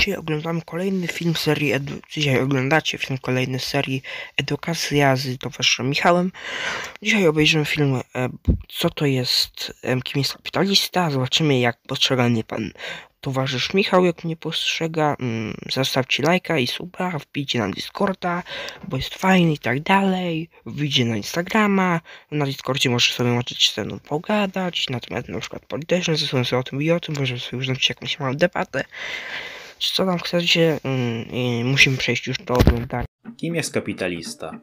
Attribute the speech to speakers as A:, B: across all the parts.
A: Dzisiaj oglądamy kolejny film serii edu... Dzisiaj oglądacie film kolejny serii Edukacja z towarzyszem Michałem. Dzisiaj obejrzymy film e, Co to jest, e, kim jest kapitalista. Zobaczymy jak postrzega mnie pan towarzysz Michał, jak mnie postrzega. Mm, zostawcie lajka i suba, wbijcie na Discorda, bo jest fajny i tak dalej. Wbijcie na Instagrama. Na Discordzie możesz sobie możecie ze mną pogadać. Natomiast na przykład polityczne, ze sobą sobie o tym i o tym, możemy sobie zrobić jakąś małą debatę co tam chcecie, yy, musimy przejść już do oglądania.
B: Kim jest kapitalista?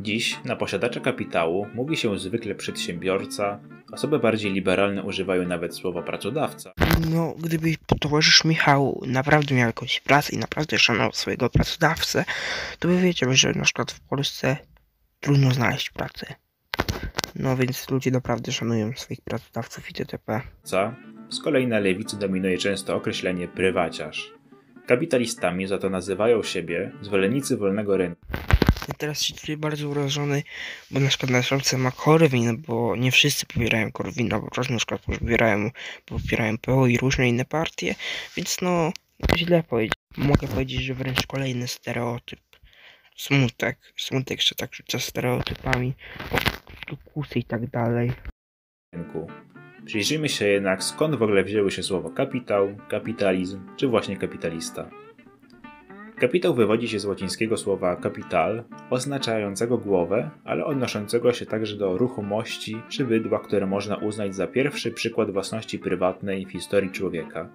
B: Dziś na posiadacza kapitału mówi się zwykle przedsiębiorca, osoby bardziej liberalne używają nawet słowa pracodawca.
A: No, gdyby towarzysz Michał naprawdę miał jakąś pracę i naprawdę szanował swojego pracodawcę, to by wiedział, że na przykład w Polsce trudno znaleźć pracę. No więc ludzie naprawdę szanują swoich pracodawców i TTP.
B: Z kolei na lewicy dominuje często określenie prywaciarz. Kapitalistami za to nazywają siebie zwolennicy wolnego rynku.
A: Ja teraz się czuję bardzo urażony, bo na przykład na szalce ma Korwin, bo nie wszyscy popierają Korwina, bo czasem na przykład popierają, popierają PO i różne inne partie, więc no, źle powiedzieć. Mogę powiedzieć, że wręcz kolejny stereotyp. Smutek, smutek jeszcze tak rzuca stereotypami, kusy i tak dalej.
B: Przyjrzyjmy się jednak skąd w ogóle wzięły się słowo kapitał, kapitalizm czy właśnie kapitalista. Kapitał wywodzi się z łacińskiego słowa capital, oznaczającego głowę, ale odnoszącego się także do ruchomości czy bydła, które można uznać za pierwszy przykład własności prywatnej w historii człowieka.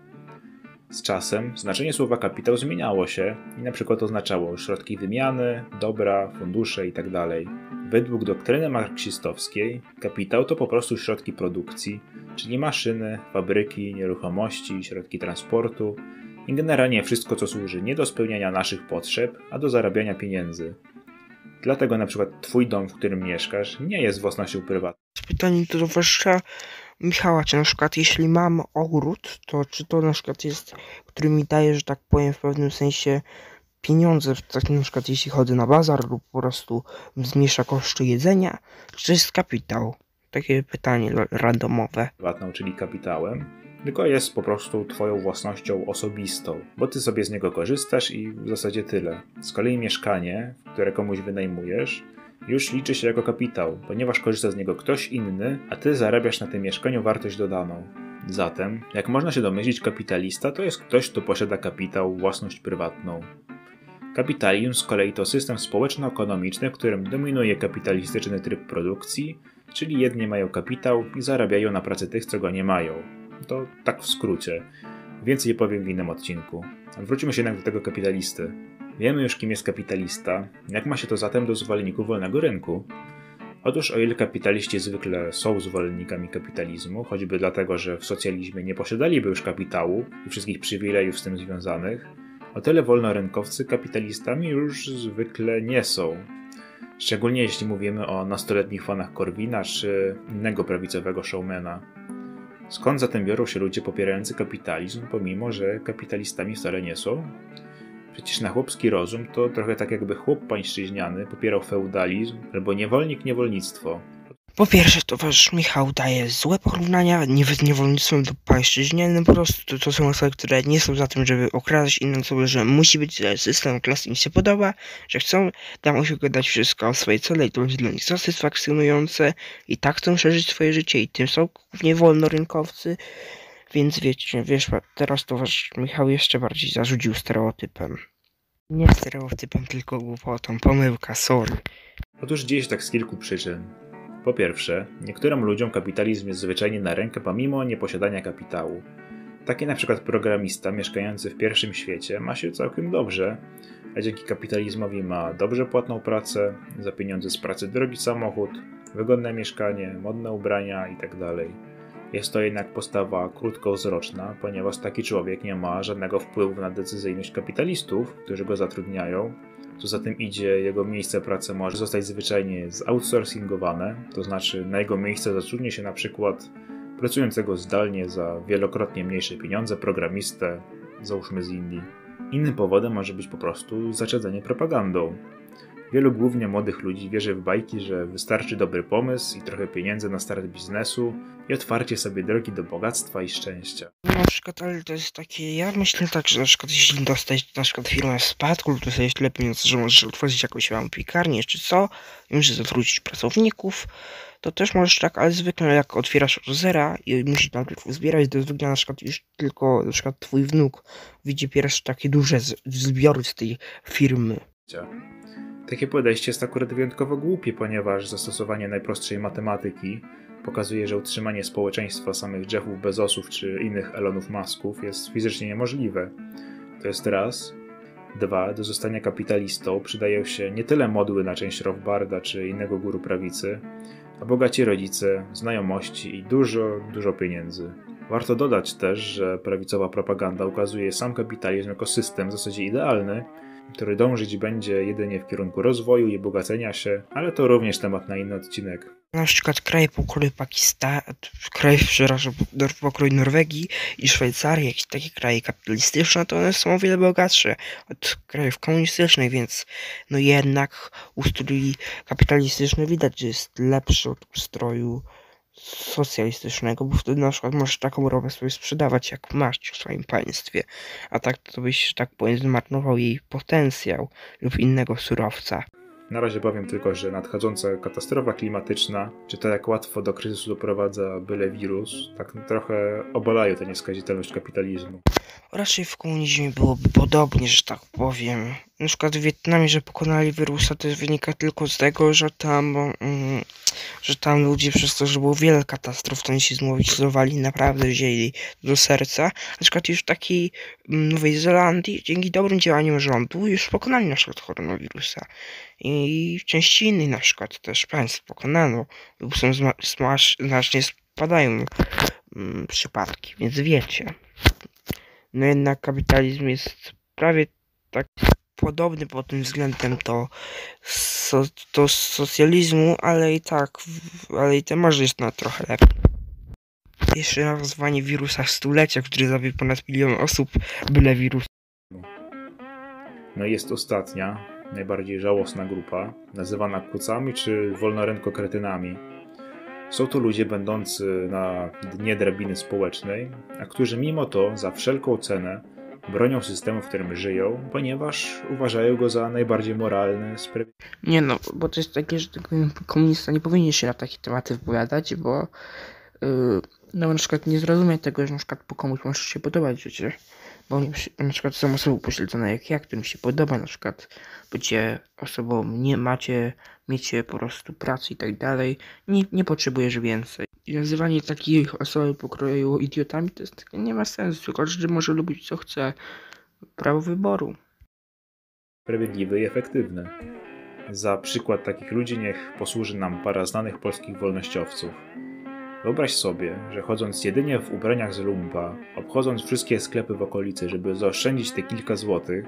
B: Z czasem znaczenie słowa kapitał zmieniało się i na przykład oznaczało środki wymiany, dobra, fundusze itd. Tak Według doktryny marksistowskiej kapitał to po prostu środki produkcji, czyli maszyny, fabryki, nieruchomości, środki transportu i generalnie wszystko, co służy nie do spełniania naszych potrzeb, a do zarabiania pieniędzy. Dlatego na przykład twój dom, w którym mieszkasz, nie jest własnością prywatną.
A: Pytanie to zwłaszcza Michała, czy na przykład jeśli mam ogród, to czy to na przykład jest, który mi daje, że tak powiem, w pewnym sensie pieniądze, tak na przykład jeśli chodzę na bazar lub po prostu zmniejsza koszty jedzenia, czy jest kapitał? Takie pytanie randomowe.
B: Prywatną, czyli kapitałem, tylko jest po prostu twoją własnością osobistą, bo ty sobie z niego korzystasz i w zasadzie tyle. Z kolei mieszkanie, które komuś wynajmujesz, już liczy się jako kapitał, ponieważ korzysta z niego ktoś inny, a ty zarabiasz na tym mieszkaniu wartość dodaną. Zatem, jak można się domyślić, kapitalista to jest ktoś, kto posiada kapitał, własność prywatną. Kapitalizm z kolei to system społeczno-ekonomiczny, w którym dominuje kapitalistyczny tryb produkcji, czyli jedni mają kapitał i zarabiają na pracy tych, co go nie mają. To tak w skrócie. Więcej powiem w innym odcinku. Wrócimy się jednak do tego kapitalisty. Wiemy już, kim jest kapitalista. Jak ma się to zatem do zwolenników wolnego rynku? Otóż, o ile kapitaliści zwykle są zwolennikami kapitalizmu, choćby dlatego, że w socjalizmie nie posiadaliby już kapitału i wszystkich przywilejów z tym związanych, o tyle wolnorynkowcy kapitalistami już zwykle nie są. Szczególnie jeśli mówimy o nastoletnich fanach Korwina czy innego prawicowego showmana. Skąd zatem biorą się ludzie popierający kapitalizm, pomimo że kapitalistami wcale nie są? Przecież na chłopski rozum to trochę tak jakby chłop pańszczyźniany popierał feudalizm albo niewolnik niewolnictwo.
A: Po pierwsze, towarzysz Michał daje złe porównania z niewolnictwem do pańszczyźnie, no po prostu to są osoby, które nie są za tym, żeby okradać inne osoby, że musi być system klas im się podoba, że chcą tam osiągać wszystko o swoje cele i to będzie dla nich satysfakcjonujące i tak chcą przeżyć swoje życie i tym są głównie wolnorynkowcy, więc wiecie, wiesz, teraz towarzysz Michał jeszcze bardziej zarzucił stereotypem. Nie stereotypem, tylko głupotą, pomyłka, sorry.
B: Otóż dzieje się tak z kilku przyczyn. Po pierwsze, niektórym ludziom kapitalizm jest zwyczajnie na rękę pomimo nieposiadania kapitału. Taki na przykład programista mieszkający w pierwszym świecie ma się całkiem dobrze, a dzięki kapitalizmowi ma dobrze płatną pracę, za pieniądze z pracy drogi samochód, wygodne mieszkanie, modne ubrania itd. Tak jest to jednak postawa krótkowzroczna, ponieważ taki człowiek nie ma żadnego wpływu na decyzyjność kapitalistów, którzy go zatrudniają. Co za tym idzie, jego miejsce pracy może zostać zwyczajnie zoutsourcingowane, to znaczy na jego miejsce zatrudni się na przykład pracującego zdalnie za wielokrotnie mniejsze pieniądze programistę, załóżmy z Indii. Innym powodem może być po prostu zaczedzenie propagandą. Wielu głównie młodych ludzi wierzy w bajki, że wystarczy dobry pomysł i trochę pieniędzy na start biznesu i otwarcie sobie drogi do bogactwa i szczęścia.
A: Na przykład, ale to jest takie, ja myślę tak, że na przykład jeśli dostać na przykład firmę w spadku lub dostać tyle pieniędzy, że możesz otworzyć jakąś małą piekarnię czy co, i musisz zatrudnić pracowników, to też możesz tak, ale zwykle jak otwierasz od zera i musisz najpierw uzbierać, to zwykle na przykład już tylko na przykład twój wnuk widzi pierwsze takie duże zbiory z tej firmy.
B: Takie podejście jest akurat wyjątkowo głupie, ponieważ zastosowanie najprostszej matematyki pokazuje, że utrzymanie społeczeństwa samych Jeffów Bezosów czy innych Elonów Musków jest fizycznie niemożliwe. To jest raz. Dwa, do zostania kapitalistą przydają się nie tyle modły na część Rothbarda czy innego guru prawicy, a bogaci rodzice, znajomości i dużo, dużo pieniędzy. Warto dodać też, że prawicowa propaganda ukazuje sam kapitalizm jako system w zasadzie idealny, który dążyć będzie jedynie w kierunku rozwoju i bogacenia się, ale to również temat na inny odcinek.
A: Na przykład kraje pokroju Pakistanu, kraje, przepraszam, pokroju Norwegii i Szwajcarii, jakieś takie kraje kapitalistyczne, to one są o wiele bogatsze od krajów komunistycznych, więc no jednak ustrój kapitalistyczny widać, że jest lepszy od ustroju socjalistycznego, bo wtedy na przykład możesz taką ropę sobie sprzedawać, jak masz w swoim państwie, a tak to byś, że tak powiem, zmarnował jej potencjał lub innego surowca.
B: Na razie powiem tylko, że nadchodząca katastrofa klimatyczna, czy to jak łatwo do kryzysu doprowadza byle wirus, tak trochę obalają tę nieskazitelność kapitalizmu.
A: Raczej w komunizmie byłoby podobnie, że tak powiem. Na przykład w Wietnamie, że pokonali wirusa, to wynika tylko z tego, że tam, mm, że tam ludzie przez to, że było wiele katastrof, to oni się zmobilizowali, naprawdę wzięli do serca. Na przykład już w takiej mm, Nowej Zelandii, dzięki dobrym działaniom rządu, już pokonali na przykład koronawirusa. I w części innych na przykład też państw pokonano, lub są znacznie spadają mm, przypadki, więc wiecie. No jednak kapitalizm jest prawie tak podobny pod tym względem do, so, do socjalizmu, ale i tak, ale i ten może jest na trochę lepiej. Jeszcze nazwanie wirusa stulecia, który zabił ponad milion osób, byle wirus.
B: No jest ostatnia, najbardziej żałosna grupa, nazywana kucami czy wolnorękokretynami. Są to ludzie będący na dnie drabiny społecznej, a którzy mimo to za wszelką cenę bronią systemu, w którym żyją, ponieważ uważają go za najbardziej moralny, sprawiedliwy.
A: Nie no, bo to jest takie, że tak komunista nie powinien się na takie tematy wypowiadać, bo yy, no na przykład nie zrozumie tego, że na przykład po komuś może się podobać życie. Bo na przykład są osoby upośledzone jak ja, którym się podoba na przykład bycie osobą, nie macie, miecie po prostu pracy i tak dalej, nie, nie potrzebujesz więcej. I nazywanie takich osób pokroju idiotami to jest takie, nie ma sensu, każdy może lubić co chce. Prawo wyboru.
B: sprawiedliwy i efektywny. Za przykład takich ludzi niech posłuży nam para znanych polskich wolnościowców. Wyobraź sobie, że chodząc jedynie w ubraniach z lumpa, obchodząc wszystkie sklepy w okolicy, żeby zaoszczędzić te kilka złotych,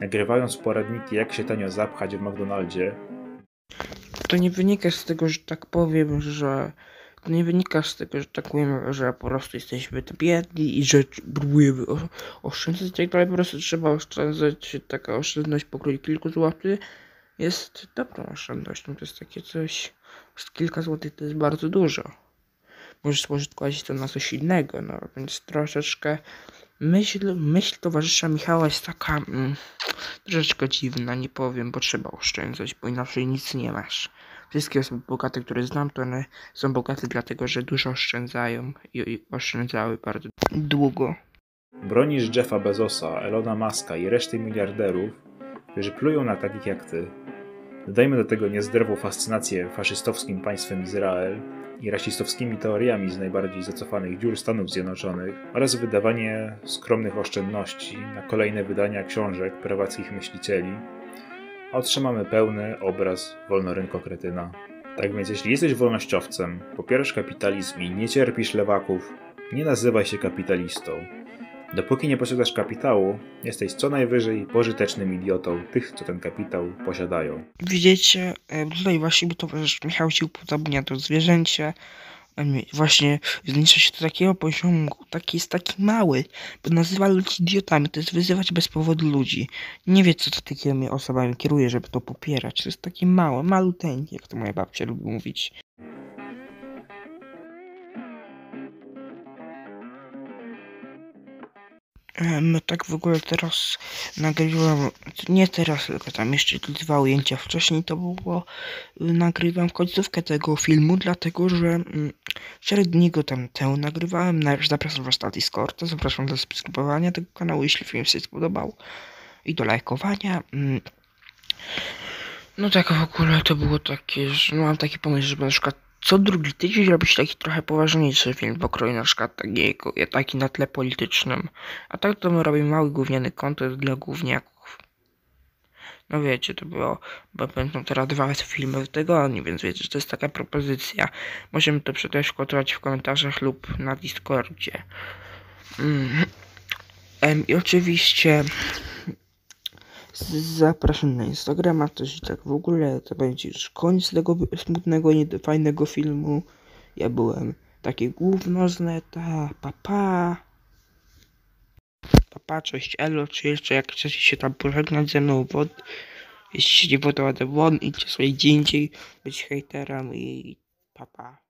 B: nagrywając poradniki jak się tanio zapchać w McDonaldzie,
A: to nie wynika z tego, że tak powiem, że to nie wynika z tego, że tak powiem, że po prostu jesteśmy biedni i że próbujemy oszczędzać i tak dalej, po prostu trzeba oszczędzać, taka oszczędność pokroju kilku złotych jest dobrą oszczędnością, to jest takie coś, kilka złotych to jest bardzo dużo. Możesz spożytkować to na coś innego, no więc troszeczkę myśl, myśl towarzysza Michała jest taka mm, troszeczkę dziwna, nie powiem, bo trzeba oszczędzać, bo inaczej nic nie masz. Wszystkie osoby bogate, które znam, to one są bogate dlatego, że dużo oszczędzają i, oszczędzały bardzo długo.
B: bronisz Jeffa Bezosa, Elona Muska i reszty miliarderów, którzy plują na takich jak ty. Dodajmy do tego niezdrową fascynację faszystowskim państwem Izrael i rasistowskimi teoriami z najbardziej zacofanych dziur Stanów Zjednoczonych oraz wydawanie skromnych oszczędności na kolejne wydania książek prawackich myślicieli, otrzymamy pełny obraz wolnorynkokretyna. Tak więc jeśli jesteś wolnościowcem, popierasz kapitalizm i nie cierpisz lewaków, nie nazywaj się kapitalistą. Dopóki nie posiadasz kapitału, jesteś co najwyżej pożytecznym idiotą tych, co ten kapitał posiadają.
A: Widzicie, e, tutaj właśnie towarzysz Michał się upodobnia do zwierzęcia, Właśnie zmniejsza się do takiego poziomu, taki jest taki mały, bo nazywa ludzi idiotami, to jest wyzywać bez powodu ludzi. Nie wie, co to takimi osobami kieruje, żeby to popierać. To jest takie małe, maluteńkie, jak to moja babcia lubi mówić. Em, tak w ogóle teraz nagrywam, nie teraz, tylko tam jeszcze dwa ujęcia wcześniej to było, y, nagrywam końcówkę tego filmu, dlatego że mm, cztery dni go tam temu nagrywałem, na, zapraszam was na Discorda, zapraszam do subskrybowania tego kanału, jeśli film się spodobał i do lajkowania. mm. No tak w ogóle to było takie, że mam taki pomysł, żeby na przykład co drugi tydzień robić taki trochę poważniejszy film pokroju na przykład takiego, taki na tle politycznym. A tak to my robimy mały gówniany content dla gówniaków. No wiecie, to było, bo będą teraz dwa filmy w tygodniu, więc wiecie, że to jest taka propozycja. Możemy to przedyskutować w komentarzach lub na Discordzie. Mm. I oczywiście zapraszam na Instagrama też i tak w ogóle to będzie już koniec tego smutnego, niefajnego filmu. Ja byłem takie gówno z neta, papa. Papa, cześć elo, czy jeszcze jak chcecie się tam pożegnać ze mną, wod... jeśli się nie podoba, to won, idźcie sobie gdzie indziej być hejterem i papa.